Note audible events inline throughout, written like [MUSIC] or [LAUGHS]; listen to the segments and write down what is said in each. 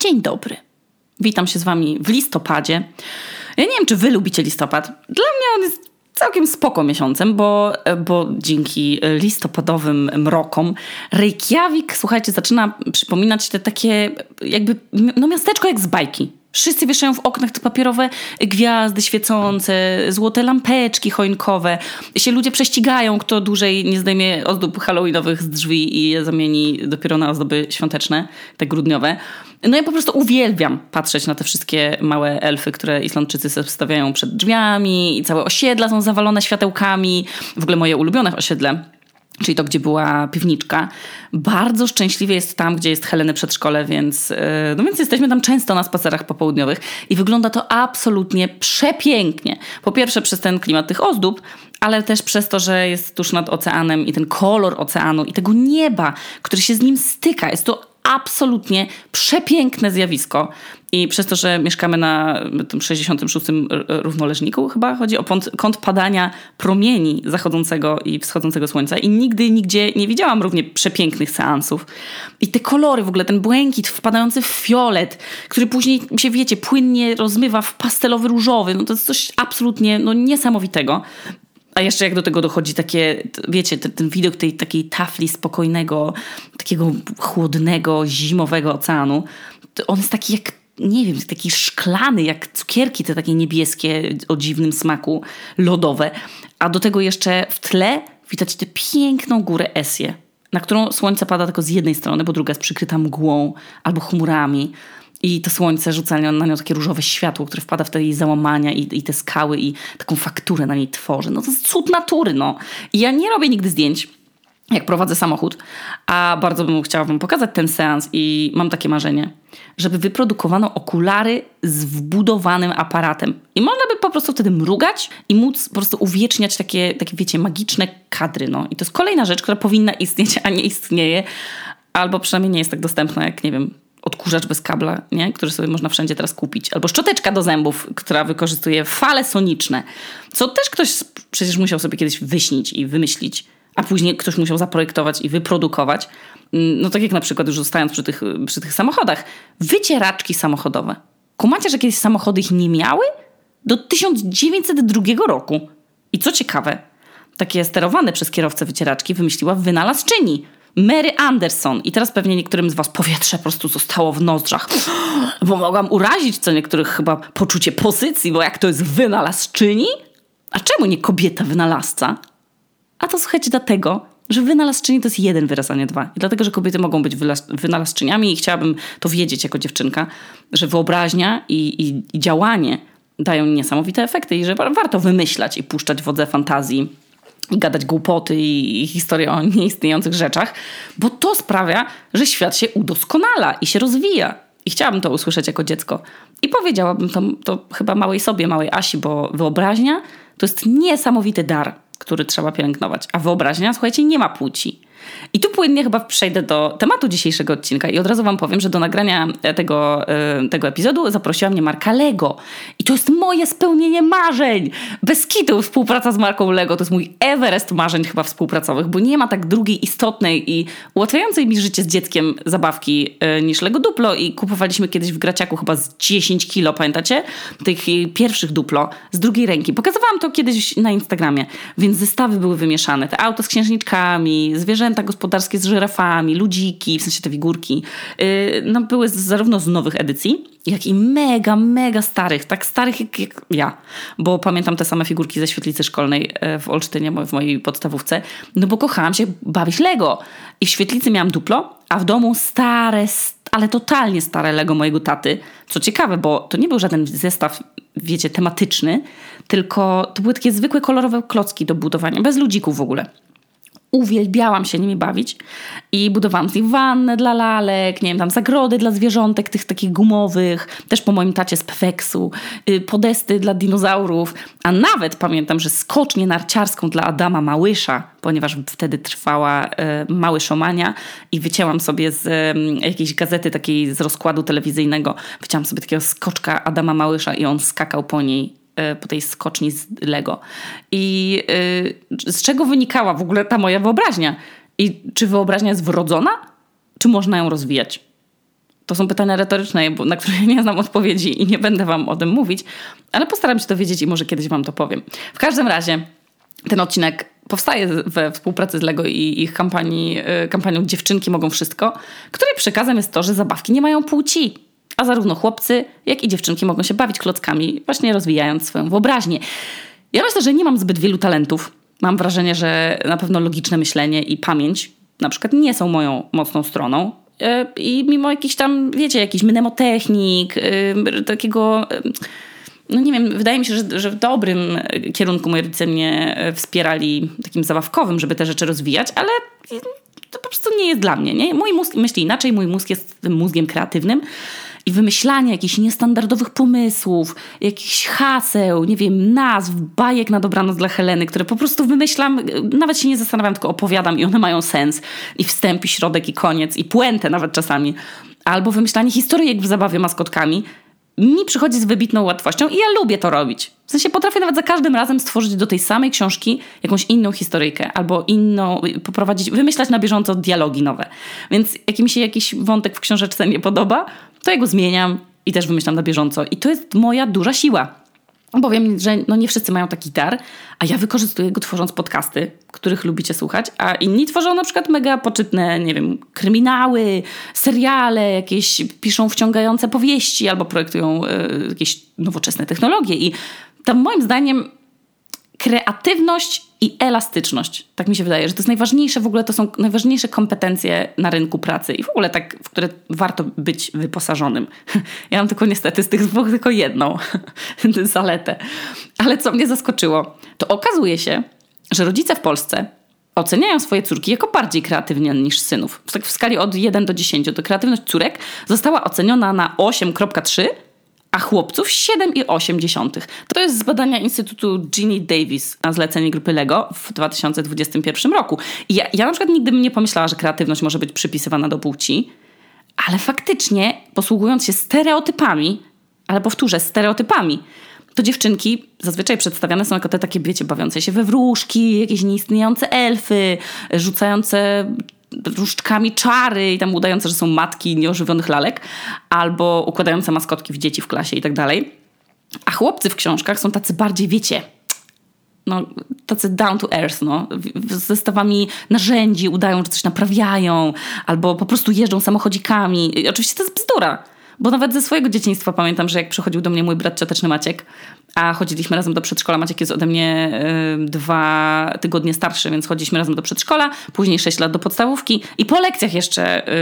Dzień dobry. Witam się z Wami w listopadzie. Ja nie wiem, czy Wy lubicie listopad. Dla mnie on jest całkiem spoko miesiącem, bo, bo dzięki listopadowym mrokom Reykjavik, słuchajcie, zaczyna przypominać te takie jakby no miasteczko jak z bajki. Wszyscy wieszają w oknach te papierowe gwiazdy świecące, złote lampeczki choinkowe. Się ludzie prześcigają, kto dłużej nie zdejmie ozdób halloweenowych z drzwi i je zamieni dopiero na ozdoby świąteczne, te grudniowe. No ja po prostu uwielbiam patrzeć na te wszystkie małe elfy, które Islandczycy sobie stawiają przed drzwiami i całe osiedla są zawalone światełkami. W ogóle moje ulubione osiedle czyli to, gdzie była piwniczka. Bardzo szczęśliwie jest tam, gdzie jest Heleny przedszkole, więc, e, no więc jesteśmy tam często na spacerach popołudniowych i wygląda to absolutnie przepięknie. Po pierwsze przez ten klimat tych ozdób, ale też przez to, że jest tuż nad oceanem i ten kolor oceanu i tego nieba, który się z nim styka. Jest to absolutnie przepiękne zjawisko. I przez to, że mieszkamy na tym 66 równoleżniku, chyba chodzi o kąt padania promieni zachodzącego i wschodzącego słońca. I nigdy, nigdzie nie widziałam równie przepięknych seansów. I te kolory, w ogóle ten błękit wpadający w fiolet, który później się, wiecie, płynnie rozmywa w pastelowy różowy. No to jest coś absolutnie no, niesamowitego. A jeszcze jak do tego dochodzi takie, wiecie, ten, ten widok tej takiej tafli spokojnego, takiego chłodnego, zimowego oceanu, on jest taki jak nie wiem, taki szklany, jak cukierki te takie niebieskie o dziwnym smaku, lodowe. A do tego jeszcze w tle widać tę piękną górę Esję, na którą słońce pada tylko z jednej strony, bo druga jest przykryta mgłą albo chmurami. I to słońce rzuca na nią takie różowe światło, które wpada w te jej załamania i, i te skały i taką fakturę na niej tworzy. No to jest cud natury, no. I ja nie robię nigdy zdjęć, jak prowadzę samochód, a bardzo bym chciała wam pokazać ten seans i mam takie marzenie, żeby wyprodukowano okulary z wbudowanym aparatem. I można by po prostu wtedy mrugać i móc po prostu uwieczniać takie, takie wiecie, magiczne kadry. No. I to jest kolejna rzecz, która powinna istnieć, a nie istnieje, albo przynajmniej nie jest tak dostępna jak, nie wiem, odkurzacz bez kabla, nie? który sobie można wszędzie teraz kupić, albo szczoteczka do zębów, która wykorzystuje fale soniczne, co też ktoś przecież musiał sobie kiedyś wyśnić i wymyślić, a później ktoś musiał zaprojektować i wyprodukować. Mm, no tak jak na przykład już zostając przy tych, przy tych samochodach, wycieraczki samochodowe. Kumacie, że kiedyś samochody ich nie miały? Do 1902 roku. I co ciekawe, takie sterowane przez kierowcę wycieraczki wymyśliła wynalazczyni – Mary Anderson. I teraz pewnie niektórym z was powietrze po prostu zostało w nozdrzach, [GASPS] bo mogłam urazić co niektórych chyba poczucie pozycji, bo jak to jest wynalazczyni? A czemu nie kobieta wynalazca? A to słuchajcie dlatego, że wynalazczyni to jest jeden wyraz, a nie dwa. I dlatego, że kobiety mogą być wynalazczyniami i chciałabym to wiedzieć jako dziewczynka, że wyobraźnia i, i, i działanie dają niesamowite efekty i że warto wymyślać i puszczać wodze fantazji i gadać głupoty i, historie o nieistniejących rzeczach, bo to sprawia, że świat się udoskonala i się rozwija. I chciałabym to usłyszeć jako dziecko. I powiedziałabym to, to chyba małej sobie, małej Asi, bo wyobraźnia to jest niesamowity dar, który trzeba pielęgnować. A wyobraźnia, słuchajcie, nie ma płci. I tu płynnie chyba przejdę do tematu dzisiejszego odcinka i od razu wam powiem, że do nagrania tego, e, tego epizodu zaprosiła mnie marka Lego. I to jest moje spełnienie marzeń. Bez kitu współpraca z marką Lego to jest mój Everest marzeń chyba współpracowych, bo nie ma tak drugiej istotnej i ułatwiającej mi życie z dzieckiem zabawki e, niż Lego Duplo i kupowaliśmy kiedyś w Graciaku chyba z 10 kilo, pamiętacie? Tych pierwszych Duplo z drugiej ręki. Pokazywałam to kiedyś na Instagramie, więc zestawy były wymieszane. Te auto z księżniczkami, zwierzęta zwierzęta gospodarskie z żyrafami, ludziki, w sensie te figurki, y, no, były zarówno z nowych edycji, jak i mega, mega starych, tak starych jak, jak ja, bo pamiętam te same figurki ze świetlicy szkolnej e, w Olsztynie, w mojej podstawówce, no bo kochałam się bawić Lego. I w świetlicy miałam duplo, a w domu stare, ale totalnie stare Lego mojego taty. Co ciekawe, bo to nie był żaden zestaw, wiecie, tematyczny, tylko to były takie zwykłe kolorowe klocki do budowania, bez ludzików w ogóle uwielbiałam się nimi bawić i budowałam z nich wannę dla lalek, nie wiem, tam zagrody dla zwierzątek, tych takich gumowych, też po moim tacie z Pefeksu, y, podesty dla dinozaurów, a nawet pamiętam, że skocznię narciarską dla Adama Małysza, ponieważ wtedy trwała y, Małyszomania i wycięłam sobie z y, jakiejś gazety takiej z rozkładu telewizyjnego, wycięłam sobie takiego skoczka Adama Małysza i on skakał po niej po tej skoczni z Lego. I e, z czego wynikała w ogóle ta moja wyobraźnia? I czy wyobraźnia jest wrodzona? Czy można ją rozwijać? To są pytania retoryczne, na które [LAUGHS] nie znam odpowiedzi i nie będę wam o tym mówić, ale postaram się to wiedzieć i może kiedyś wam to powiem. W każdym razie ten odcinek powstaje we współpracy z LEGO i ich kampanii, y, kampanią Dziewczynki mogą wszystko, której przekazem jest to, że zabawki nie mają płci. A zarówno chłopcy, jak i dziewczynki mogą się bawić klockami, właśnie rozwijając swoją wyobraźnię. Ja myślę, że nie mam zbyt wielu talentów. Mam wrażenie, że na pewno logiczne myślenie i pamięć na przykład nie są moją mocną stroną. Y, I mimo jakiś tam, wiecie, jakiś mnemotechnik, y, takiego no nie wiem, wydaje mi się, że, że w dobrym kierunku moi rodzice mnie e, wspierali takim zabawkowym, żeby te rzeczy rozwijać, ale to po prostu nie jest dla mnie. Nie? Mój mózg myśli inaczej, mój mózg jest tym mózgiem kreatywnym i wymyślanie jakichś niestandardowych pomysłów, jakichś haseł, nie wiem, nazw, bajek na dobranoc dla Heleny, które po prostu wymyślam, nawet się nie zastanawiam, tylko opowiadam i one mają sens. I wstęp, i środek, i koniec, i puentę nawet czasami. Albo wymyślanie historyjek w zabawie maskotkami – mi przychodzi z wybitną łatwością i ja lubię to robić. W sensie potrafię nawet za każdym razem stworzyć do tej samej książki jakąś inną historyjkę albo inną, poprowadzić, wymyślać na bieżąco dialogi nowe. Więc jak mi się jakiś wątek w książeczce nie podoba, to ja go zmieniam i też wymyślam na bieżąco. I to jest moja duża siła. Bo wiem, że no nie wszyscy mają taki dar, a ja wykorzystuję go tworząc podcasty, których lubicie słuchać, a inni tworzą na przykład mega poczytne, nie wiem, kryminały, seriale, jakieś piszą wciągające powieści albo projektują y, jakieś nowoczesne technologie. I tam moim zdaniem kreatywność i elastyczność. Tak mi się wydaje, że to jest najważniejsze w ogóle, to są najważniejsze kompetencje na rynku pracy i w ogóle tak, w które warto być wyposażonym. [LAUGHS] Ja mam tylko niestety z tych dwóch tylko jedną [LAUGHS] zaletę. Ale co mnie zaskoczyło, to okazuje się, że rodzice w Polsce oceniają swoje córki jako bardziej kreatywne niż synów. Tak w skali od 1 do 10 to kreatywność córek została oceniona na 8,3 a chłopców 7,8. To jest z badania Instytutu Ginny Davis na zlecenie grupy LEGO w 2021 roku. I ja, ja na przykład nigdy bym nie pomyślała, że kreatywność może być przypisywana do płci, ale faktycznie posługując się stereotypami, ale powtórzę, stereotypami, to dziewczynki zazwyczaj przedstawiane są jako te takie, wiecie, bawiące się we wróżki, jakieś nieistniejące elfy, rzucające różdżkami czary i tam udające, że są matki nieożywionych lalek, albo układające maskotki w dzieci w klasie i tak dalej. A chłopcy w książkach są tacy bardziej, wiecie, no, tacy down to earth, no, z zestawami narzędzi, udają, że coś naprawiają, albo po prostu jeżdżą samochodzikami. I oczywiście to jest bzdura. Bo nawet ze swojego dzieciństwa pamiętam, że jak przychodził do mnie mój brat cioteczny Maciek, a chodziliśmy razem do przedszkola. Maciek jest ode mnie y, dwa tygodnie starszy, więc chodziliśmy razem do przedszkola, później sześć lat do podstawówki i po lekcjach jeszcze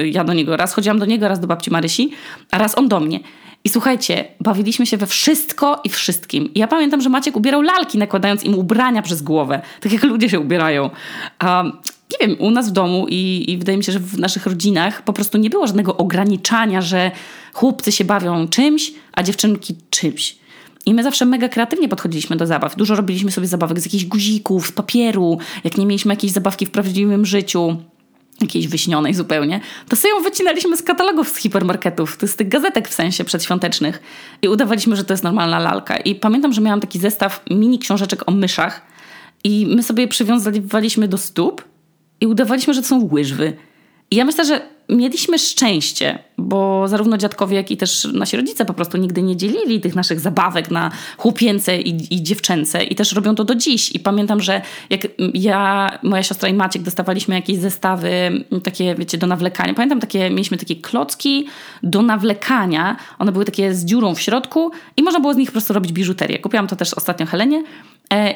y, ja do niego raz chodziłam do niego, raz do babci Marysi, a raz on do mnie. I słuchajcie, bawiliśmy się we wszystko i wszystkim. I ja pamiętam, że Maciek ubierał lalki, nakładając im ubrania przez głowę, tak jak ludzie się ubierają. A nie wiem, u nas w domu i, i wydaje mi się, że w naszych rodzinach po prostu nie było żadnego ograniczania, że chłopcy się bawią czymś, a dziewczynki czymś. I my zawsze mega kreatywnie podchodziliśmy do zabaw. Dużo robiliśmy sobie zabawek z jakichś guzików, z papieru. Jak nie mieliśmy jakiejś zabawki w prawdziwym życiu, jakiejś wyśnionej zupełnie, to sobie ją wycinaliśmy z katalogów z hipermarketów, z tych gazetek w sensie przedświątecznych i udawaliśmy, że to jest normalna lalka. I pamiętam, że miałam taki zestaw mini książeczek o myszach i my sobie je przywiązaliśmy do stóp i udawaliśmy, że to są łyżwy. I ja myślę, że mieliśmy szczęście, bo zarówno dziadkowie, jak i też nasi rodzice po prostu nigdy nie dzielili tych naszych zabawek na chłopięce i, i dziewczęce i też robią to do dziś. I pamiętam, że jak ja, moja siostra i Maciek dostawaliśmy jakieś zestawy takie, wiecie, do nawlekania. Pamiętam takie, mieliśmy takie klocki do nawlekania. One były takie z dziurą w środku i można było z nich po prostu robić biżuterię. Kupiłam to też ostatnio Helenie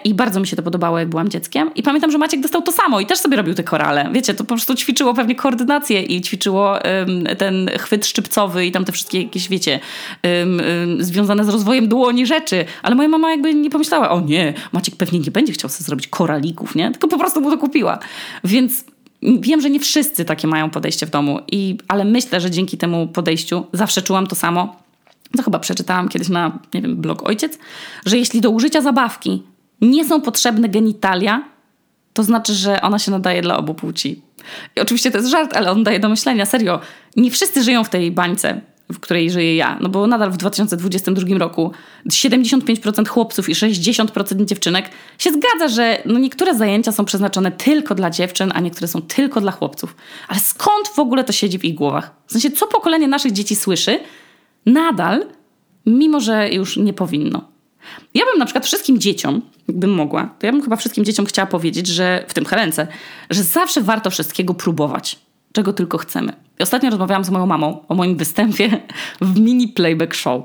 I bardzo mi się to podobało, jak byłam dzieckiem. I pamiętam, że Maciek dostał to samo i też sobie robił te korale. Wiecie, to po prostu ćwiczyło pewnie koordynację i ćwiczyło um, ten chwyt szczypcowy i tam te wszystkie jakieś, wiecie, um, um, związane z rozwojem dłoni rzeczy. Ale moja mama jakby nie pomyślała, o nie, Maciek pewnie nie będzie chciał sobie zrobić koralików, nie? Tylko po prostu mu to kupiła. Więc wiem, że nie wszyscy takie mają podejście w domu, i, ale myślę, że dzięki temu podejściu zawsze czułam to samo. To chyba przeczytałam kiedyś na, nie wiem, blog Ojciec, że jeśli do użycia zabawki nie są potrzebne genitalia, to znaczy, że ona się nadaje dla obu płci. I oczywiście to jest żart, ale on daje do myślenia. Serio, nie wszyscy żyją w tej bańce. w której żyję ja. No bo nadal w 2022 roku 75% chłopców i 60% dziewczynek się zgadza, że no niektóre zajęcia są przeznaczone tylko dla dziewczyn, a niektóre są tylko dla chłopców. Ale skąd w ogóle to siedzi w ich głowach? W sensie, co pokolenie naszych dzieci słyszy, nadal, mimo że już nie powinno. Ja bym na przykład wszystkim dzieciom, gdybym mogła, to ja bym chyba wszystkim dzieciom chciała powiedzieć, że w tym Helence, że zawsze warto wszystkiego próbować, czego tylko chcemy. I ostatnio rozmawiałam z moją mamą o moim występie w mini playback show.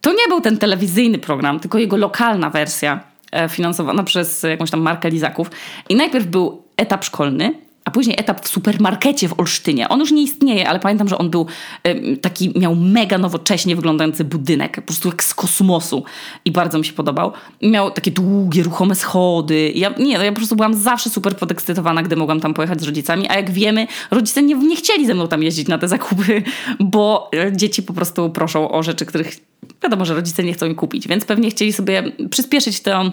To nie był ten telewizyjny program, tylko jego lokalna wersja e, finansowana przez jakąś tam markę Lizaków. I najpierw był etap szkolny, a później etap w supermarkecie w Olsztynie. On już nie istnieje, ale pamiętam, że on był taki, miał mega nowocześnie wyglądający budynek, po prostu jak z kosmosu i bardzo mi się podobał. Miał takie długie, ruchome schody. Ja, nie, no ja po prostu byłam zawsze super podekscytowana, gdy mogłam tam pojechać z rodzicami, a jak wiemy, rodzice nie, nie chcieli ze mną tam jeździć na te zakupy, [LAUGHS] bo e, dzieci po prostu proszą o rzeczy, których wiadomo, że rodzice nie chcą im kupić, więc pewnie chcieli sobie przyspieszyć to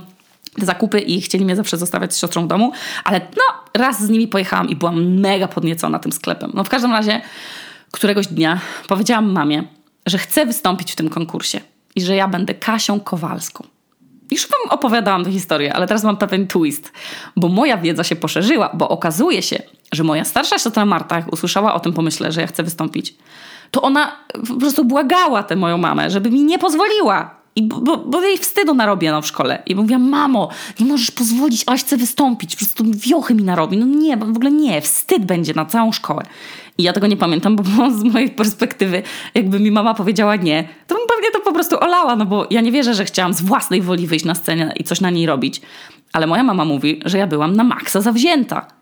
zakupy i chcieli mnie zawsze zostawiać z siostrą w domu, ale no, raz z nimi pojechałam i byłam mega podniecona tym sklepem. No w każdym razie któregoś dnia powiedziałam mamie, że chcę wystąpić w tym konkursie i że ja będę Kasią Kowalską. Już wam opowiadałam tę historię, ale teraz mam pewien twist, bo moja wiedza się poszerzyła, bo okazuje się, że moja starsza siostra Marta, jak usłyszała o tym pomyśle, że ja chcę wystąpić, to ona po prostu błagała tę moją mamę, żeby mi nie pozwoliła. I bo, bo jej wstydu narobiono w szkole. I mówię, mamo, nie możesz pozwolić Aśce wystąpić, po prostu wiochy mi narobi. No nie, w ogóle nie, wstyd będzie na całą szkołę. I ja tego nie pamiętam, bo [LAUGHS] z mojej perspektywy, jakby mi mama powiedziała nie, to bym pewnie to po prostu olała, no bo ja nie wierzę, że chciałam z własnej woli wyjść na scenę i coś na niej robić. Ale moja mama mówi, że ja byłam na maksa zawzięta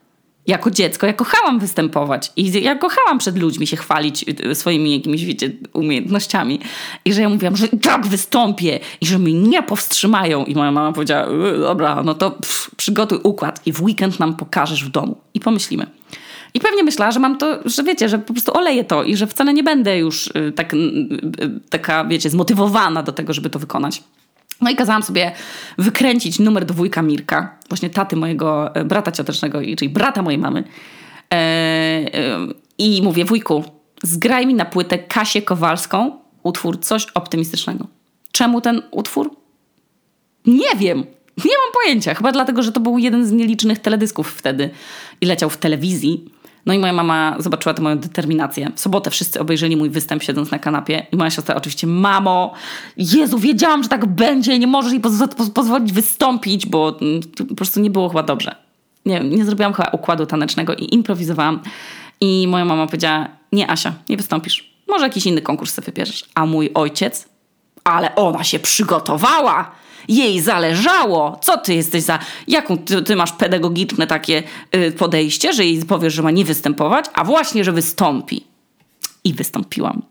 jako dziecko ja kochałam występować i ja kochałam przed ludźmi się chwalić y, swoimi jakimiś, wiecie, umiejętnościami. I że ja mówiłam, że tak wystąpię i że mnie nie powstrzymają. I moja mama powiedziała, y, dobra, no to pff, przygotuj układ i w weekend nam pokażesz w domu. I pomyślimy. I pewnie myślała, że mam to, że wiecie, że po prostu oleję to i że wcale nie będę już y, tak, taka, wiecie, zmotywowana do tego, żeby to wykonać. No i kazałam sobie wykręcić numer do wujka Mirka, właśnie taty mojego e, brata ciotecznego, czyli brata mojej mamy. E, e, I mówię, wujku, zgraj mi na płytę Kasię Kowalską utwór Coś Optymistycznego. Czemu ten utwór? Nie wiem. Nie mam pojęcia. Chyba dlatego, że to był jeden z nielicznych teledysków wtedy i leciał w telewizji. No i moja mama zobaczyła tę moją determinację. W sobotę wszyscy obejrzeli mój występ siedząc na kanapie i moja siostra oczywiście, mamo, Jezu, wiedziałam, że tak będzie, nie możesz jej poz pozwolić wystąpić, bo mm, po prostu nie było chyba dobrze. Nie, nie zrobiłam chyba układu tanecznego i improwizowałam. I moja mama powiedziała, nie Asia, nie wystąpisz. Może jakiś inny konkurs sobie wybierzesz. A mój ojciec, ale ona się przygotowała jej zależało. Co ty jesteś za... Jaką ty, ty masz pedagogiczne takie y, podejście, że jej powiesz, że ma nie występować, a właśnie, że wystąpi. I wystąpiłam.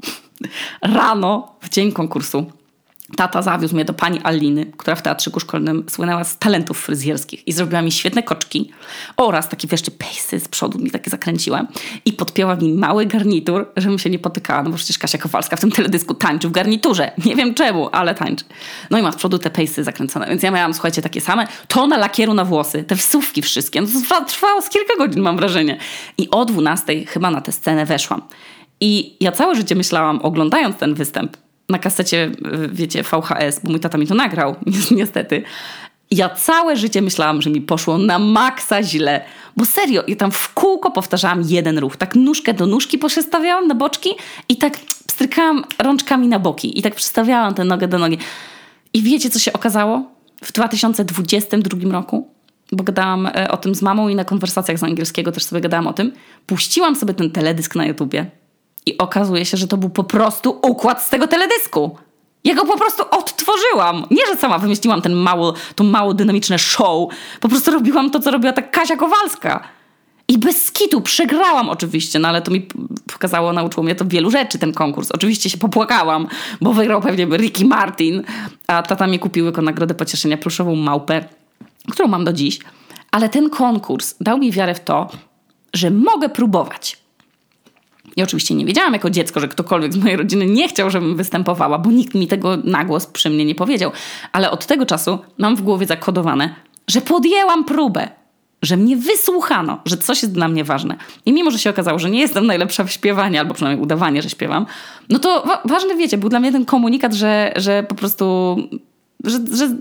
[LAUGHS] Rano, w dzień konkursu, Tata zawiózł mnie do pani Aliny, która w teatrzyku szkolnym słynęła z talentów fryzjerskich i zrobiła mi świetne koczki oraz takie jeszcze pejsy z przodu mi takie zakręciła i podpięła mi mały garnitur, żebym się nie potykała, no bo przecież Kasia Kowalska w tym teledysku tańczy w garniturze. Nie wiem czemu, ale tańczy. No i ma z przodu te pejsy zakręcone, więc ja miałam, słuchajcie, takie same, tona lakieru na włosy, te wsówki wszystkie. No to trwało z kilka godzin, mam wrażenie. I o 12 chyba na tę scenę weszłam. I ja całe życie myślałam, oglądając ten występ, na kasecie, wiecie, VHS, bo mój tata mi to nagrał, [LAUGHS] niestety. Ja całe życie myślałam, że mi poszło na maksa źle. Bo serio, ja tam w kółko powtarzałam jeden ruch. Tak nóżkę do nóżki przestawiałam na boczki i tak strykałam rączkami na boki. I tak przestawiałam tę nogę do nogi. I wiecie, co się okazało? W 2022 roku, bo gadałam e, o tym z mamą i na konwersacjach z angielskiego też sobie gadałam o tym, puściłam sobie ten teledysk na YouTubie i okazuje się, że to był po prostu układ z tego teledysku. Ja go po prostu odtworzyłam. Nie, że sama wymyśliłam ten mało, to mało dynamiczne show. Po prostu robiłam to, co robiła ta Kasia Kowalska. I bez skitu przegrałam oczywiście, no ale to mi pokazało, nauczyło mnie to wielu rzeczy, ten konkurs. Oczywiście się popłakałam, bo wygrał pewnie Ricky Martin, a tata mi kupił jako nagrodę pocieszenia pluszową małpę, którą mam do dziś. Ale ten konkurs dał mi wiarę w to, że mogę próbować. I oczywiście nie wiedziałam jako dziecko, że ktokolwiek z mojej rodziny nie chciał, żebym występowała, bo nikt mi tego na głos przy mnie nie powiedział. Ale od tego czasu mam w głowie zakodowane, że podjęłam próbę, że mnie wysłuchano, że coś jest dla mnie ważne. I mimo, że się okazało, że nie jestem najlepsza w śpiewaniu, albo przynajmniej udawanie, że śpiewam, no to wa ważny, wiecie, był dla mnie ten komunikat, że, że po prostu że, że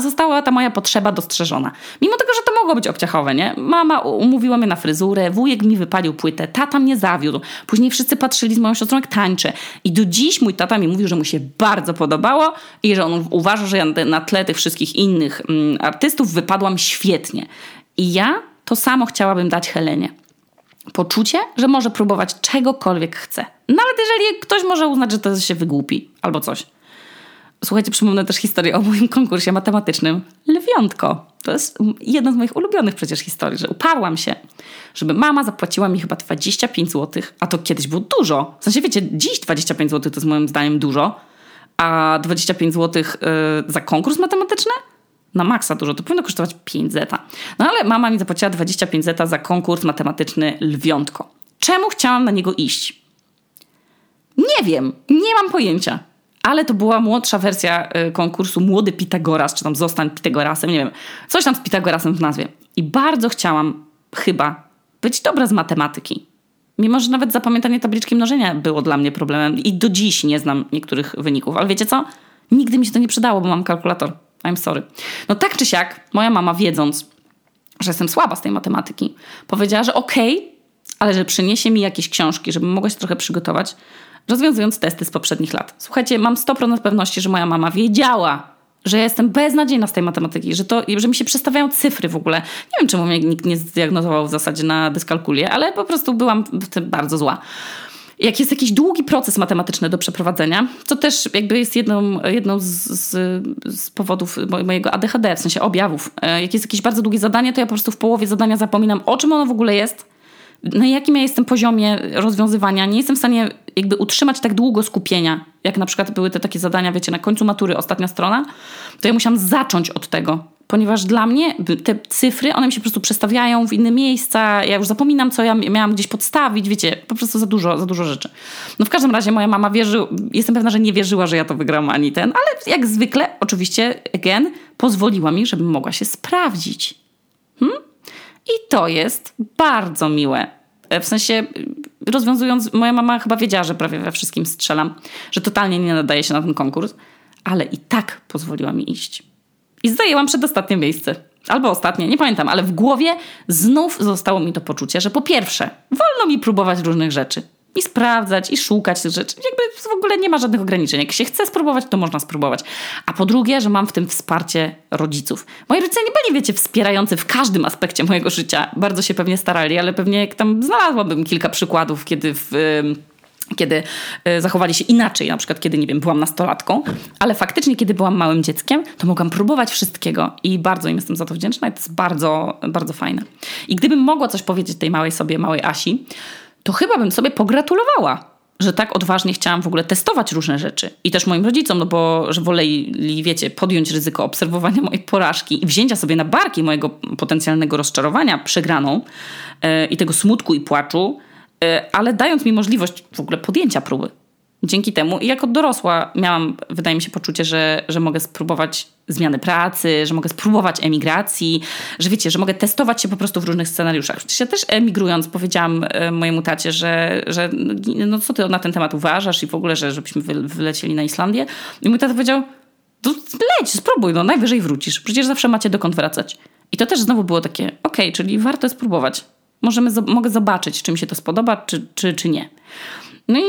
została ta moja potrzeba dostrzeżona. Mimo tego, że to mogło być obciachowe, nie? Mama umówiła mnie na fryzurę, wujek mi wypalił płytę, tata mnie zawiódł. Później wszyscy patrzyli z moją siostrą, jak tańczę. I do dziś mój tata mi mówił, że mu się bardzo podobało i że on uważa, że ja na tle tych wszystkich innych mm, artystów wypadłam świetnie. I ja to samo chciałabym dać Helenie. Poczucie, że może próbować czegokolwiek chce. Nawet jeżeli ktoś może uznać, że to się wygłupi albo coś. Słuchajcie, przypomnę też historię o moim konkursie matematycznym Lwiątko. To jest jedna z moich ulubionych przecież historii, że uparłam się, żeby mama zapłaciła mi chyba 25 zł, a to kiedyś było dużo. W sensie, wiecie, dziś 25 zł to jest moim zdaniem dużo, a 25 zł yy, za konkurs matematyczny? Na maksa dużo, to powinno kosztować 5 zeta. No ale mama mi zapłaciła 25 zeta za konkurs matematyczny Lwiątko. Czemu chciałam na niego iść? Nie wiem, nie mam pojęcia ale to była młodsza wersja y, konkursu Młody Pitagoras, czy tam Zostań Pitagorasem, nie wiem, coś tam z Pitagorasem w nazwie. I bardzo chciałam chyba być dobra z matematyki. Mimo, że nawet zapamiętanie tabliczki mnożenia było dla mnie problemem i do dziś nie znam niektórych wyników. Ale wiecie co? Nigdy mi się to nie przydało, bo mam kalkulator. I'm sorry. No tak czy siak, moja mama wiedząc, że jestem słaba z tej matematyki, powiedziała, że okej, okay, ale że przyniesie mi jakieś książki, żebym mogła się trochę przygotować, rozwiązując testy z poprzednich lat. Słuchajcie, mam 100% pewności, że moja mama wiedziała, że ja jestem beznadziejna z tej matematyki, że, to, że mi się przestawiają cyfry w ogóle. Nie wiem, czemu mnie nikt nie zdiagnozował w zasadzie na dyskalkulię, ale po prostu byłam w tym bardzo zła. Jak jest jakiś długi proces matematyczny do przeprowadzenia, co też jakby jest jedną, jedną z, z, z powodów mojego ADHD, w sensie objawów. E, jak jest jakieś bardzo długie zadanie, to ja po prostu w połowie zadania zapominam, o czym ono w ogóle jest, na jakim ja jestem poziomie rozwiązywania. Nie jestem w stanie jakby utrzymać tak długo skupienia, jak na przykład były te takie zadania, wiecie, na końcu matury, ostatnia strona, to ja musiałam zacząć od tego. Ponieważ dla mnie te cyfry, one mi się po prostu przestawiają w inne miejsca, ja już zapominam, co ja miałam gdzieś podstawić, wiecie, po prostu za dużo, za dużo rzeczy. No w każdym razie moja mama wierzy, jestem pewna, że nie wierzyła, że ja to wygram ani ten, ale jak zwykle, oczywiście, again, pozwoliła mi, żebym mogła się sprawdzić. Hmm? I to jest bardzo miłe. W sensie, rozwiązując, moja mama chyba wiedziała, że prawie we wszystkim strzelam, że totalnie nie nadaje się na ten konkurs, ale i tak pozwoliła mi iść. I zajęłam przedostatnie miejsce. Albo ostatnie, nie pamiętam, ale w głowie znów zostało mi to poczucie, że po pierwsze, wolno mi próbować różnych rzeczy i sprawdzać, i szukać tych rzeczy. Jakby w ogóle nie ma żadnych ograniczeń. Jak się chce spróbować, to można spróbować. A po drugie, że mam w tym wsparcie rodziców. Moi rodzice nie byli, wiecie, wspierający w każdym aspekcie mojego życia. Bardzo się pewnie starali, ale pewnie jak tam znalazłabym kilka przykładów, kiedy w kiedy e, zachowali się inaczej, na przykład kiedy, nie wiem, byłam nastolatką, ale faktycznie, kiedy byłam małym dzieckiem, to mogłam próbować wszystkiego i bardzo im jestem za to wdzięczna to jest bardzo, bardzo fajne. I gdybym mogła coś powiedzieć tej małej sobie, małej Asi, to chyba bym sobie pogratulowała, że tak odważnie chciałam w ogóle testować różne rzeczy. I też moim rodzicom, no bo że woleli, wiecie, podjąć ryzyko obserwowania mojej porażki i wzięcia sobie na barki mojego potencjalnego rozczarowania przegraną yy, i tego smutku i płaczu, yy, ale dając mi możliwość w ogóle podjęcia próby dzięki temu i jako dorosła miałam, wydaje mi się, poczucie, że, że mogę spróbować zmiany pracy, że mogę spróbować emigracji, że wiecie, że mogę testować się po prostu w różnych scenariuszach. Ja też emigrując powiedziałam e, mojemu tacie, że, że no co ty na ten temat uważasz i w ogóle, że żebyśmy wylecieli na Islandię. I mój tata powiedział, no leć, spróbuj, no najwyżej wrócisz. Przecież zawsze macie dokąd wracać. I to też znowu było takie, okej, okay, czyli warto spróbować. Możemy, mogę zobaczyć, czy mi się to spodoba, czy, czy, czy nie. No i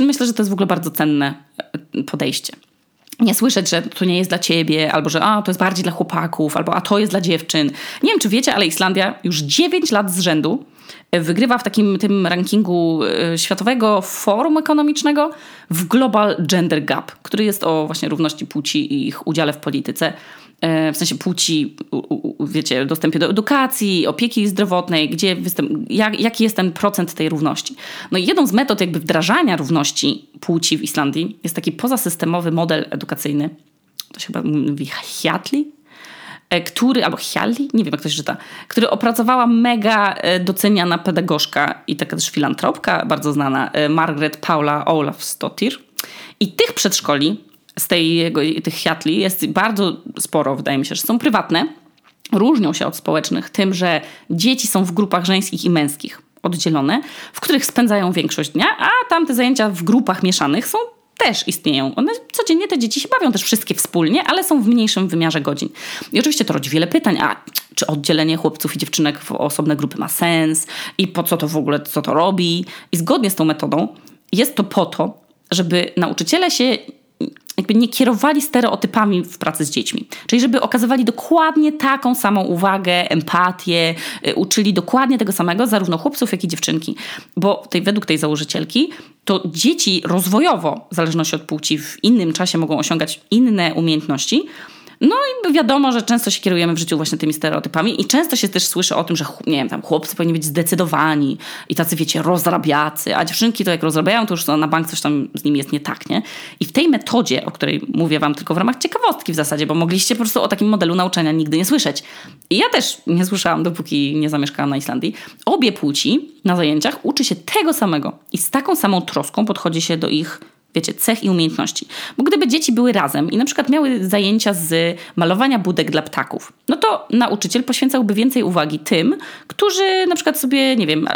myślę, że to jest w ogóle bardzo cenne e, podejście. Nie słyszeć, że to nie jest dla ciebie, albo że a, to jest bardziej dla chłopaków, albo a to jest dla dziewczyn. Nie wiem, czy wiecie, ale Islandia już 9 lat z rzędu e, wygrywa w takim tym rankingu e, Światowego Forum Ekonomicznego w Global Gender Gap, który jest o właśnie równości płci i ich udziale w polityce. E, w sensie płci, wiecie, dostępie do edukacji, opieki zdrowotnej, gdzie występ, jak, jaki jest ten procent tej równości. No i jedną z metod jakby wdrażania równości płci w Islandii jest taki pozasystemowy model edukacyjny, to się chyba mówi Hjalli, e, który, albo Hjalli, nie wiem jak to się czyta, który opracowała mega e, doceniana pedagogzka i taka też filantropka bardzo znana, Margaret Paula Olafsdottir. I tych przedszkoli z tej, jego, tych hiatli jest bardzo sporo, wydaje mi się, że są prywatne. różnią się od społecznych tym, że dzieci są w grupach żeńskich i męskich oddzielone, w których spędzają większość dnia, a tamte zajęcia w grupach mieszanych są też istnieją. One codziennie te dzieci się bawią też wszystkie wspólnie, ale są w mniejszym wymiarze godzin. I oczywiście to rodzi wiele pytań, a czy oddzielenie chłopców i dziewczynek w osobne grupy ma sens i po co to w ogóle, co to robi. I zgodnie z tą metodą jest to po to, żeby nauczyciele się jakby nie kierowali stereotypami w pracy z dziećmi. Czyli żeby okazywali dokładnie taką samą uwagę, empatię, y, uczyli dokładnie tego samego zarówno chłopców, jak i dziewczynki. Bo tej, według tej założycielki to dzieci rozwojowo, w zależności od płci, w innym czasie mogą osiągać inne umiejętności, no i wiadomo, że często się kierujemy w życiu właśnie tymi stereotypami i często się też słyszy o tym, że nie wiem, tam chłopcy powinni być zdecydowani i tacy, wiecie, rozrabiacy, a dziewczynki to jak rozrabiają, to już na bank coś tam z nimi jest nie tak, nie? I w tej metodzie, o której mówię wam tylko w ramach ciekawostki w zasadzie, bo mogliście po prostu o takim modelu nauczania nigdy nie słyszeć. I ja też nie słyszałam, dopóki nie zamieszkałam na Islandii. Obie płci na zajęciach uczy się tego samego i z taką samą troską podchodzi się do ich wiecie, cech i umiejętności. Bo gdyby dzieci były razem i na przykład miały zajęcia z malowania budek dla ptaków, no to nauczyciel poświęcałby więcej uwagi tym, którzy na przykład sobie, nie wiem,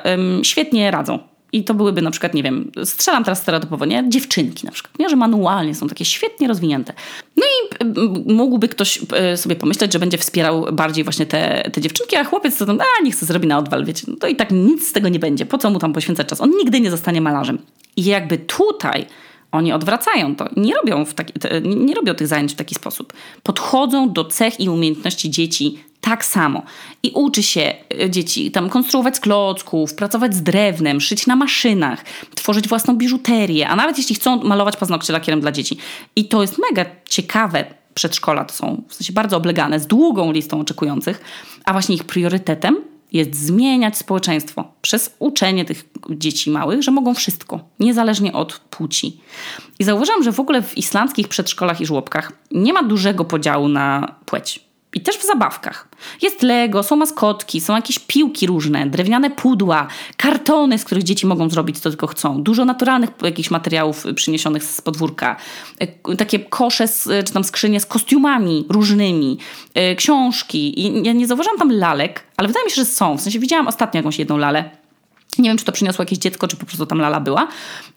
świetnie radzą. I to byłyby na przykład, nie wiem, strzelam teraz stereotypowo, nie? Dziewczynki na przykład, nie? Że manualnie są takie świetnie rozwinięte. No i mógłby ktoś e, sobie pomyśleć, że będzie wspierał bardziej właśnie te, te dziewczynki, a chłopiec to tam, a niech sobie zrobi na odwal, wiecie. No to i tak nic z tego nie będzie. Po co mu tam poświęcać czas? On nigdy nie zostanie malarzem. I jakby tutaj oni odwracają to. Nie robią, w taki, nie robią tych zajęć w taki sposób. Podchodzą do cech i umiejętności dzieci tak samo. I uczy się e, dzieci tam konstruować z klocków, pracować z drewnem, szyć na maszynach, tworzyć własną biżuterię, a nawet jeśli chcą malować paznokcie lakierem dla dzieci. I to jest mega ciekawe. Przedszkola to są w sensie bardzo oblegane, z długą listą oczekujących, a właśnie ich priorytetem jest zmieniać społeczeństwo przez uczenie tych dzieci małych, że mogą wszystko, niezależnie od płci. I zauważam, że w ogóle w islandzkich przedszkolach i żłobkach nie ma dużego podziału na płeć. I też w zabawkach. Jest Lego, są maskotki, są jakieś piłki różne, drewniane pudła, kartony, z których dzieci mogą zrobić co tylko chcą. Dużo naturalnych jakichś materiałów przyniesionych z podwórka. E, takie kosze z, czy tam skrzynie z kostiumami różnymi, książki. I ja nie zauważyłam tam lalek, ale wydaje mi się, że są. W sensie widziałam ostatnio jakąś jedną lalę nie wiem, czy to przyniosło jakieś dziecko, czy po prostu tam lala była.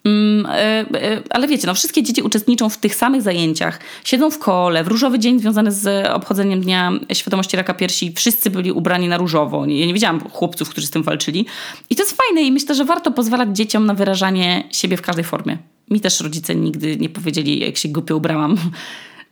Mm, e, e, ale wiecie, no wszystkie dzieci uczestniczą w tych samych zajęciach. Siedzą w kole, w różowy dzień związany z obchodzeniem Dnia Świadomości Raka Piersi. Wszyscy byli ubrani na różowo. Ja nie widziałam chłopców, którzy z tym walczyli. I to jest fajne i myślę, że warto pozwalać dzieciom na wyrażanie siebie w każdej formie. Mi też rodzice nigdy nie powiedzieli, jak się głupio ubrałam [LAUGHS]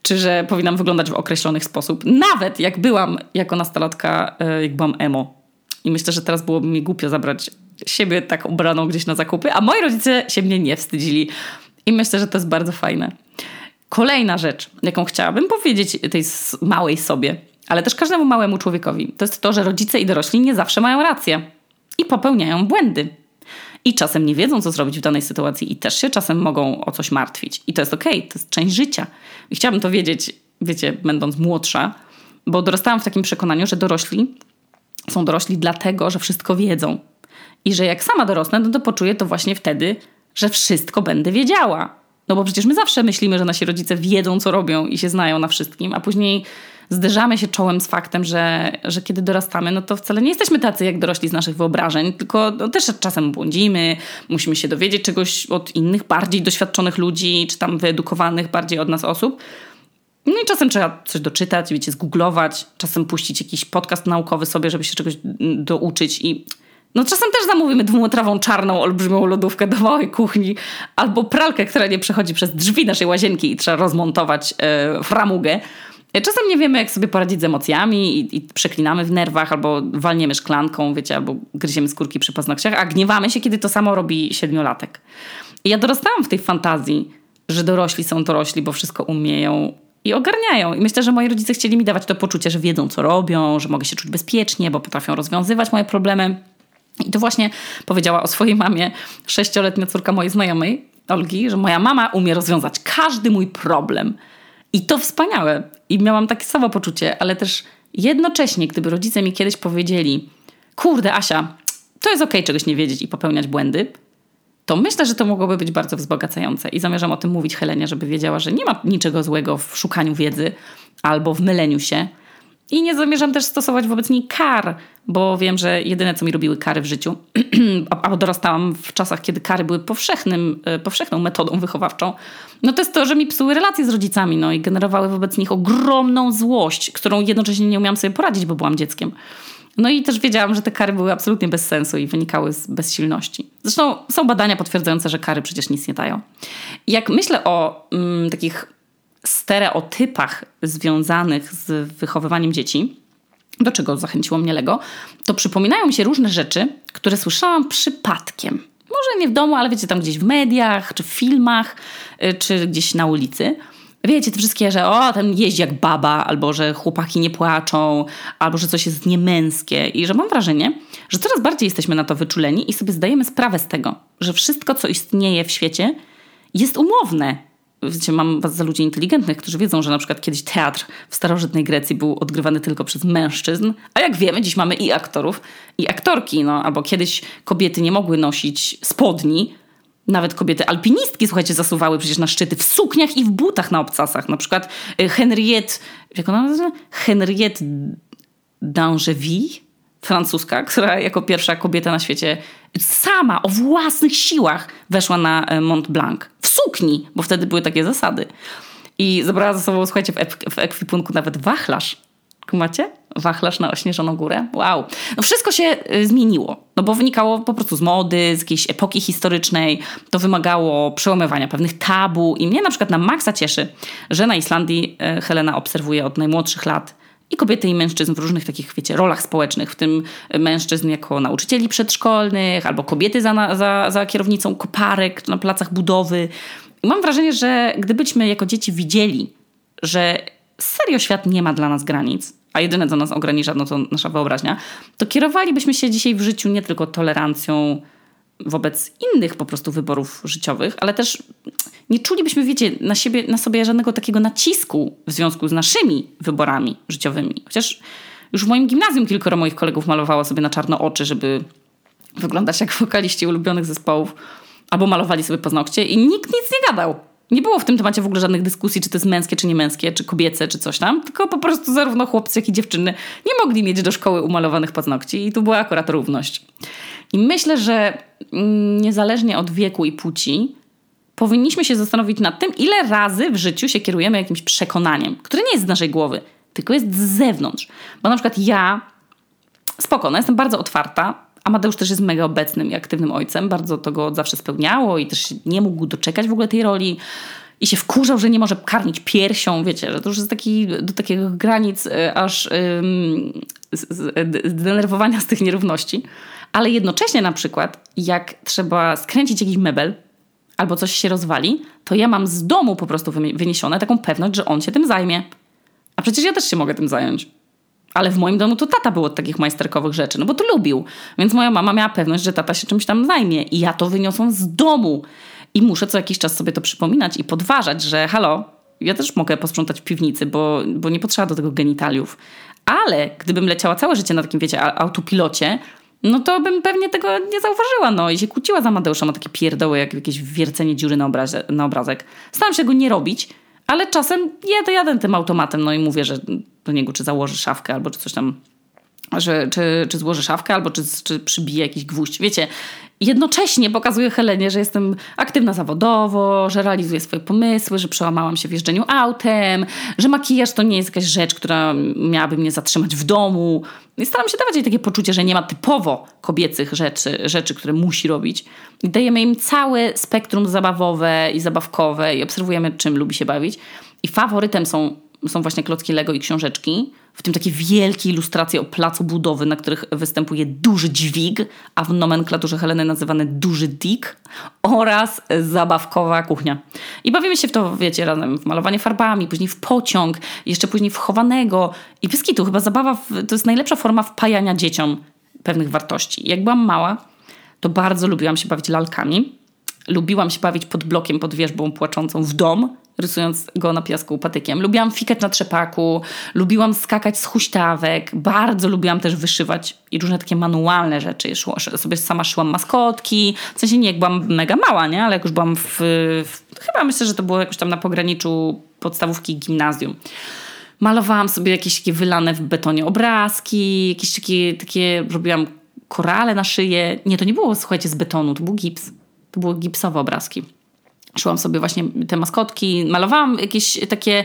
czy że powinnam wyglądać w określony sposób. Nawet jak byłam jako nastolatka, e, jak byłam emo. I myślę, że teraz byłoby mi głupio zabrać siebie tak ubraną gdzieś na zakupy, a moi rodzice się mnie nie wstydzili. I myślę, że to jest bardzo fajne. Kolejna rzecz, jaką chciałabym powiedzieć tej małej sobie, ale też każdemu małemu człowiekowi, to jest to, że rodzice i dorośli nie zawsze mają rację i popełniają błędy. I czasem nie wiedzą, co zrobić w danej sytuacji, i też się czasem mogą o coś martwić. I to jest okej, okay, to jest część życia. I chciałabym to wiedzieć, wiecie, będąc młodsza, bo dorastałam w takim przekonaniu, że dorośli są dorośli dlatego, że wszystko wiedzą. I że jak sama dorosnę, no to poczuję to właśnie wtedy, że wszystko będę wiedziała. No bo przecież my zawsze myślimy, że nasi rodzice wiedzą, co robią i się znają na wszystkim, a później zderzamy się czołem z faktem, że, że kiedy dorastamy, no to wcale nie jesteśmy tacy jak dorośli z naszych wyobrażeń, tylko no, też czasem błądzimy, musimy się dowiedzieć czegoś od innych, bardziej doświadczonych ludzi, czy tam wyedukowanych bardziej od nas osób. No i czasem trzeba coś doczytać, wiecie, zgooglować, czasem puścić jakiś podcast naukowy sobie, żeby się czegoś douczyć i no czasem też zamówimy dwumetrową czarną, olbrzymią lodówkę do małej kuchni albo pralkę, która nie przechodzi przez drzwi naszej łazienki i trzeba rozmontować e, framugę. E, czasem nie wiemy, jak sobie poradzić z emocjami i, i, przeklinamy w nerwach, albo walniemy szklanką, wiecie, albo gryziemy skórki przy paznokciach, a gniewamy się, kiedy to samo robi siedmiolatek. I ja dorastałam w tej fantazji, że dorośli są dorośli, bo wszystko umieją i ogarniają. I myślę, że moi rodzice chcieli mi dawać to poczucie, że wiedzą, co robią, że mogę się czuć bezpiecznie, bo potrafią rozwiązywać moje problemy. I to właśnie powiedziała o swojej mamie sześcioletnia córka mojej znajomej, Olgi, że moja mama umie rozwiązać każdy mój problem. I to wspaniałe. I miałam takie samo poczucie, ale też jednocześnie, gdyby rodzice mi kiedyś powiedzieli: Kurde, Asia, to jest okej okay, czegoś nie wiedzieć i popełniać błędy, to myślę, że to mogłoby być bardzo wzbogacające. I zamierzam o tym mówić Helenie, żeby wiedziała, że nie ma niczego złego w szukaniu wiedzy albo w myleniu się, I nie zamierzam też stosować wobec niej kar, bo wiem, że jedyne, co mi robiły kary w życiu, [CLEARS THROAT] a dorastałam w czasach, kiedy kary były powszechnym, e, powszechną metodą wychowawczą, no to jest to, że mi psuły relacje z rodzicami no i generowały wobec nich ogromną złość, którą jednocześnie nie umiałam sobie poradzić, bo byłam dzieckiem. No i też wiedziałam, że te kary były absolutnie bez sensu i wynikały z bezsilności. Zresztą są badania potwierdzające, że kary przecież nic nie dają. Jak myślę o mm, takich stereotypach związanych z wychowywaniem dzieci, do czego zachęciło mnie Lego, to przypominają mi się różne rzeczy, które słyszałam przypadkiem. Może nie w domu, ale wiecie, tam gdzieś w mediach, czy w filmach, y, czy gdzieś na ulicy. Wiecie, te wszystkie, że o, ten jeździ jak baba, albo że chłopaki nie płaczą, albo że coś jest niemęskie. I że mam wrażenie, że coraz bardziej jesteśmy na to wyczuleni i sobie zdajemy sprawę z tego, że wszystko, co istnieje w świecie, jest umowne wiecie, mam was za ludzi inteligentnych, którzy wiedzą, że na przykład kiedyś teatr w starożytnej Grecji był odgrywany tylko przez mężczyzn, a jak wiemy, dziś mamy i aktorów, i aktorki, no, albo kiedyś kobiety nie mogły nosić spodni, nawet kobiety alpinistki, słuchajcie, zasuwały przecież na szczyty w sukniach i w butach na obcasach. Na przykład y, Henriette, jak ona nazywa? Henriette d'Angeville, francuska, która jako pierwsza kobieta na świecie sama o własnych siłach weszła na y, Mont Blanc sukni, bo wtedy były takie zasady. I zabrała ze sobą, słuchajcie, w, ek- w ekwipunku nawet wachlarz. Kumacie? Wachlarz na ośnieżoną górę. Wow. No wszystko się y, zmieniło, no bo wynikało po prostu z mody, z jakiejś epoki historycznej. To wymagało przełamywania pewnych tabu. I mnie na przykład na maksa cieszy, że na Islandii y, Helena obserwuje od najmłodszych lat i kobiety i mężczyzn w różnych takich, wiecie, rolach społecznych, w tym mężczyzn jako nauczycieli przedszkolnych, albo kobiety za, za, za kierownicą koparek na placach budowy. I mam wrażenie, że gdybyśmy jako dzieci widzieli, że serio świat nie ma dla nas granic, a jedyne, co nas ogranicza, no to nasza wyobraźnia, to kierowalibyśmy się dzisiaj w życiu nie tylko tolerancją wobec innych po prostu wyborów życiowych, ale też nie czulibyśmy, wiecie, na, siebie, na sobie żadnego takiego nacisku w związku z naszymi wyborami życiowymi. Chociaż już w moim gimnazjum kilkoro moich kolegów malowało sobie na czarno oczy, żeby wyglądać jak wokaliści ulubionych zespołów, albo malowali sobie paznokcie i nikt nic nie gadał. Nie było w tym temacie w ogóle żadnych dyskusji, czy to jest męskie, czy nie męskie, czy kobiece, czy coś tam, tylko po prostu zarówno chłopcy, jak i dziewczyny nie mogli mieć do szkoły umalowanych paznokci i tu była akurat równość. I myślę, że mm, niezależnie od wieku i płci, powinniśmy się zastanowić nad tym, ile razy w życiu się kierujemy jakimś przekonaniem, które nie jest z naszej głowy, tylko jest z zewnątrz. Bo na przykład ja, spoko, no jestem bardzo otwarta, Amadeusz też jest mega obecnym i aktywnym ojcem, bardzo to go zawsze spełniało i też nie mógł doczekać w ogóle tej roli i się wkurzał, że nie może karmić piersią, wiecie, że to już jest taki, do takich granic y, aż ym, zdenerwowania z tych nierówności. Ale jednocześnie na przykład, jak trzeba skręcić jakiś mebel albo coś się rozwali, to ja mam z domu po prostu wyniesione taką pewność, że on się tym zajmie. A przecież ja też się mogę tym zająć. Ale w moim domu to tata był od takich majsterkowych rzeczy, no bo to lubił. Więc moja mama miała pewność, że tata się czymś tam zajmie. I ja to wyniosłam z domu. I muszę co jakiś czas sobie to przypominać i podważać, że halo, ja też mogę posprzątać w piwnicy, bo, bo nie potrzeba do tego genitaliów. Ale gdybym leciała całe życie na takim, wiecie, autopilocie, no to bym pewnie tego nie zauważyła, no i się kłóciła za Amadeuszem ma takie pierdoły, jak jakieś wiercenie dziury na, na obrazek. Staram się go nie robić, ale czasem jadę, jadę tym automatem, no i mówię, że do niego czy założy szafkę, albo czy coś tam że, czy, czy złoży szafkę, albo czy, czy przybije jakiś gwóźdź. Wiecie, jednocześnie pokazuję Helenie, że jestem aktywna zawodowo, że realizuję swoje pomysły, że przełamałam się w jeżdżeniu autem, że makijaż to nie jest jakaś rzecz, która miałaby mnie zatrzymać w domu. I staram się dawać jej takie poczucie, że nie ma typowo kobiecych rzeczy, rzeczy, które musi robić. I dajemy im całe spektrum zabawowe i zabawkowe i obserwujemy, czym lubi się bawić. I faworytem są są właśnie klocki Lego i książeczki, w tym takie wielkie ilustracje o placu budowy, na których występuje duży dźwig, a w nomenklaturze Heleny nazywany duży dick oraz zabawkowa kuchnia. I bawimy się w to, wiecie, razem w malowanie farbami, później w pociąg, jeszcze później w chowanego. I pyskitu, chyba zabawa w, to jest najlepsza forma wpajania dzieciom pewnych wartości. Jak byłam mała, to bardzo lubiłam się bawić lalkami. Lubiłam się bawić pod blokiem, pod wierzbą płaczącą w dom, rysując go na piasku patykiem. Lubiłam fikać na trzepaku, lubiłam skakać z huśtawek, bardzo lubiłam też wyszywać i różne takie manualne rzeczy. Szło, sobie sama szyłam maskotki, w sensie nie jak byłam mega mała, nie? ale jak już byłam w, w chyba myślę, że to było jakoś tam na pograniczu podstawówki gimnazjum. malowałam sobie jakieś takie wylane w betonie obrazki, jakieś takie, takie robiłam korale na szyję. Nie, to nie było, słuchajcie, z betonu, to był gips. To były gipsowe obrazki. Szyłam sobie właśnie te maskotki, malowałam jakieś takie,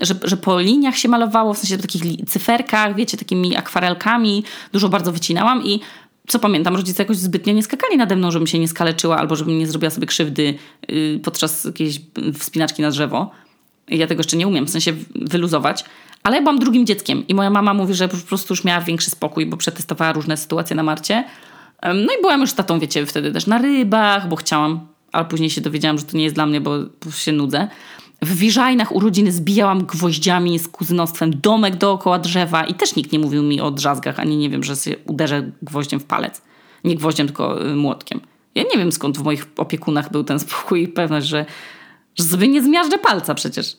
że, że po liniach się malowało, w sensie w takich cyferkach, wiecie, takimi akwarelkami. Dużo bardzo wycinałam i co pamiętam, rodzice jakoś zbytnio nie skakali nade mną, żebym się nie skaleczyła albo żebym nie zrobiła sobie krzywdy yy, podczas jakiejś wspinaczki na drzewo. Ja tego jeszcze nie umiem, w sensie wyluzować. Ale ja byłam drugim dzieckiem i moja mama mówi, że po prostu już miała większy spokój, bo przetestowała różne sytuacje na Marcie. No i byłam już tatą, wiecie, wtedy też na rybach, bo chciałam, ale później się dowiedziałam, że to nie jest dla mnie, bo się nudzę. W Wiżajnach urodziny zbijałam gwoździami z kuzynostwem domek dookoła drzewa i też nikt nie mówił mi o drzazgach, ani nie wiem, że się uderzę gwoździem w palec. Nie gwoździem, tylko y, młotkiem. Ja nie wiem skąd w moich opiekunach był ten spokój i pewność, że, że sobie nie zmiażdżę palca przecież.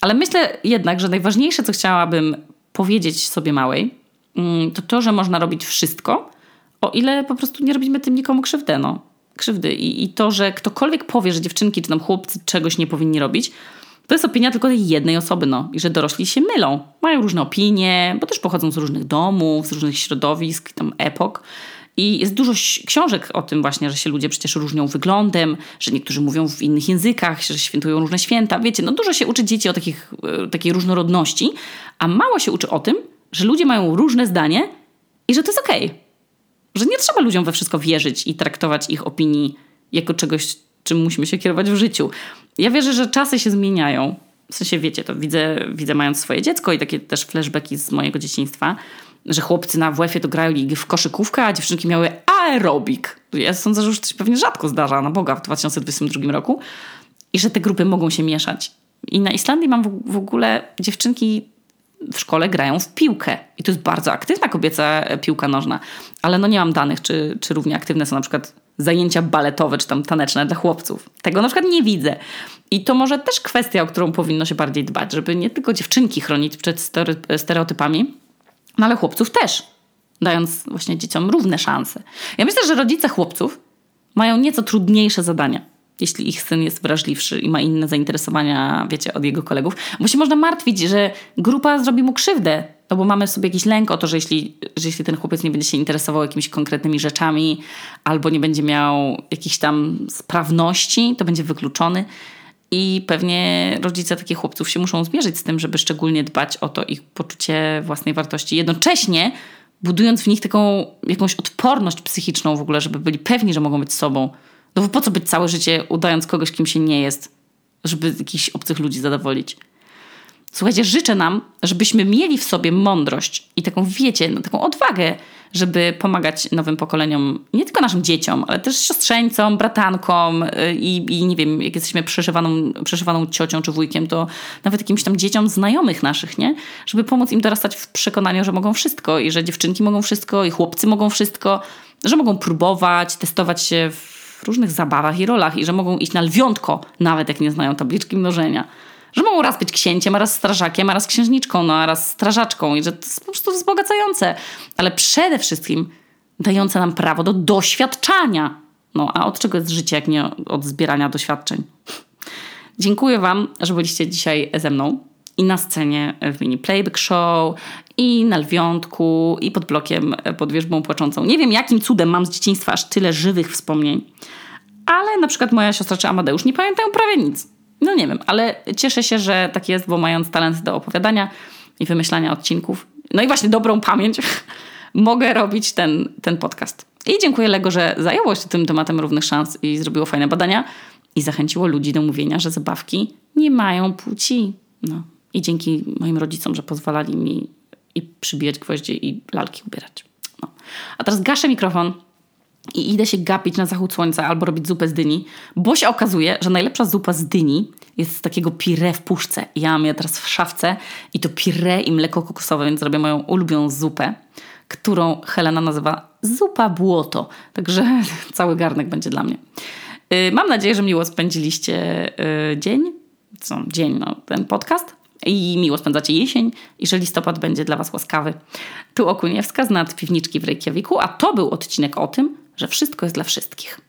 Ale myślę jednak, że najważniejsze, co chciałabym powiedzieć sobie małej, mm, to to, że można robić wszystko, o ile po prostu nie robimy tym nikomu krzywdę. No. Krzywdy. I, I to, że ktokolwiek powie, że dziewczynki czy tam chłopcy czegoś nie powinni robić, to jest opinia tylko tej jednej osoby, no. I że dorośli się mylą. Mają różne opinie, bo też pochodzą z różnych domów, z różnych środowisk, tam epok. I jest dużo książek o tym właśnie, że się ludzie przecież różnią wyglądem, że niektórzy mówią w innych językach, że świętują różne święta. Wiecie, no dużo się uczy dzieci o takich, e, takiej różnorodności, a mało się uczy o tym, że ludzie mają różne zdanie i że to jest okej. Okay. Że nie trzeba ludziom we wszystko wierzyć i traktować ich opinii jako czegoś, czym musimy się kierować w życiu. Ja wierzę, że czasy się zmieniają. W sensie, wiecie, to widzę, widzę mając swoje dziecko i takie też flashbacki z mojego dzieciństwa, że chłopcy na WF-ie to grają w koszykówkę, a dziewczynki miały aerobik. Ja sądzę, że już to się pewnie rzadko zdarza, na Boga, w 2022 roku. I że te grupy mogą się mieszać. I na Islandii mam w, w ogóle dziewczynki w szkole grają w piłkę. I to jest bardzo aktywna kobieca piłka nożna. Ale no nie mam danych, czy, czy równie aktywne są na przykład zajęcia baletowe, czy tam taneczne dla chłopców. Tego na przykład nie widzę. I to może też kwestia, o którą powinno się bardziej dbać, żeby nie tylko dziewczynki chronić przed stereotypami, no ale chłopców też, dając właśnie dzieciom równe szanse. Ja myślę, że rodzice chłopców mają nieco trudniejsze zadania, jeśli ich syn jest wrażliwszy i ma inne zainteresowania, wiecie, od jego kolegów, bo się można martwić, że grupa zrobi mu krzywdę, no bo mamy sobie jakiś lęk o to, że jeśli, że jeśli ten chłopiec nie będzie się interesował jakimiś konkretnymi rzeczami albo nie będzie miał jakichś tam sprawności, to będzie wykluczony. I pewnie rodzice takich chłopców się muszą zmierzyć z tym, żeby szczególnie dbać o to ich poczucie własnej wartości. Jednocześnie budując w nich taką jakąś odporność psychiczną w ogóle, żeby byli pewni, że mogą być sobą. No bo po co być całe życie udając kogoś, kim się nie jest, żeby jakichś obcych ludzi zadowolić? Słuchajcie, życzę nam, żebyśmy mieli w sobie mądrość i taką, wiecie, no, taką odwagę, żeby pomagać nowym pokoleniom, nie tylko naszym dzieciom, ale też siostrzeńcom, bratankom y, i, i nie wiem, jak jesteśmy przeżywaną, przeżywaną ciocią czy wujkiem, to nawet jakimś tam dzieciom znajomych naszych, nie? Żeby pomóc im dorastać w przekonaniu, że mogą wszystko i że dziewczynki mogą wszystko i chłopcy mogą wszystko, że mogą próbować, testować się w różnych zabawach i rolach i że mogą iść na lwiątko, nawet jak nie znają tabliczki mnożenia że mogą raz być księciem, a raz strażakiem, a raz księżniczką, no a raz strażaczką i że to jest po prostu wzbogacające. Ale przede wszystkim dające nam prawo do doświadczania. No a od czego jest życie, jak nie od zbierania doświadczeń? Dziękuję Wam, że byliście dzisiaj ze mną i na scenie w mini playback show, i na lwiątku, i pod blokiem pod wierzbą płaczącą. Nie wiem, jakim cudem mam z dzieciństwa aż tyle żywych wspomnień, ale na przykład moja siostra czy Amadeusz nie pamiętają prawie nic. No nie wiem, ale cieszę się, że tak jest, bo mając talent do opowiadania i wymyślania odcinków, no i właśnie dobrą pamięć, [LAUGHS] mogę robić ten, ten podcast. I dziękuję Lego, że zajęło się tym tematem równych szans i zrobiło fajne badania i zachęciło ludzi do mówienia, że zabawki nie mają płci. No. I dzięki moim rodzicom, że pozwalali mi i przybijać gwoździe i lalki ubierać. No. A teraz gaszę mikrofon i idę się gapić na zachód słońca albo robić zupę z dyni, bo się okazuje, że najlepsza zupa z dyni jest z takiego pire w puszce. Ja mam je teraz w szafce i to pire i mleko kokosowe, więc zrobię moją ulubioną zupę, którą Helena nazywa zupa błoto. Także [LAUGHS] cały garnek będzie dla mnie. Y, mam nadzieję, że miło spędziliście y, dzień, co dzień, no, ten podcast i miło spędzacie jesień i że listopad będzie dla Was łaskawy. Tu Okuniewska z nad piwniczki w Reykjaviku, a to był odcinek o tym, że wszystko jest dla wszystkich.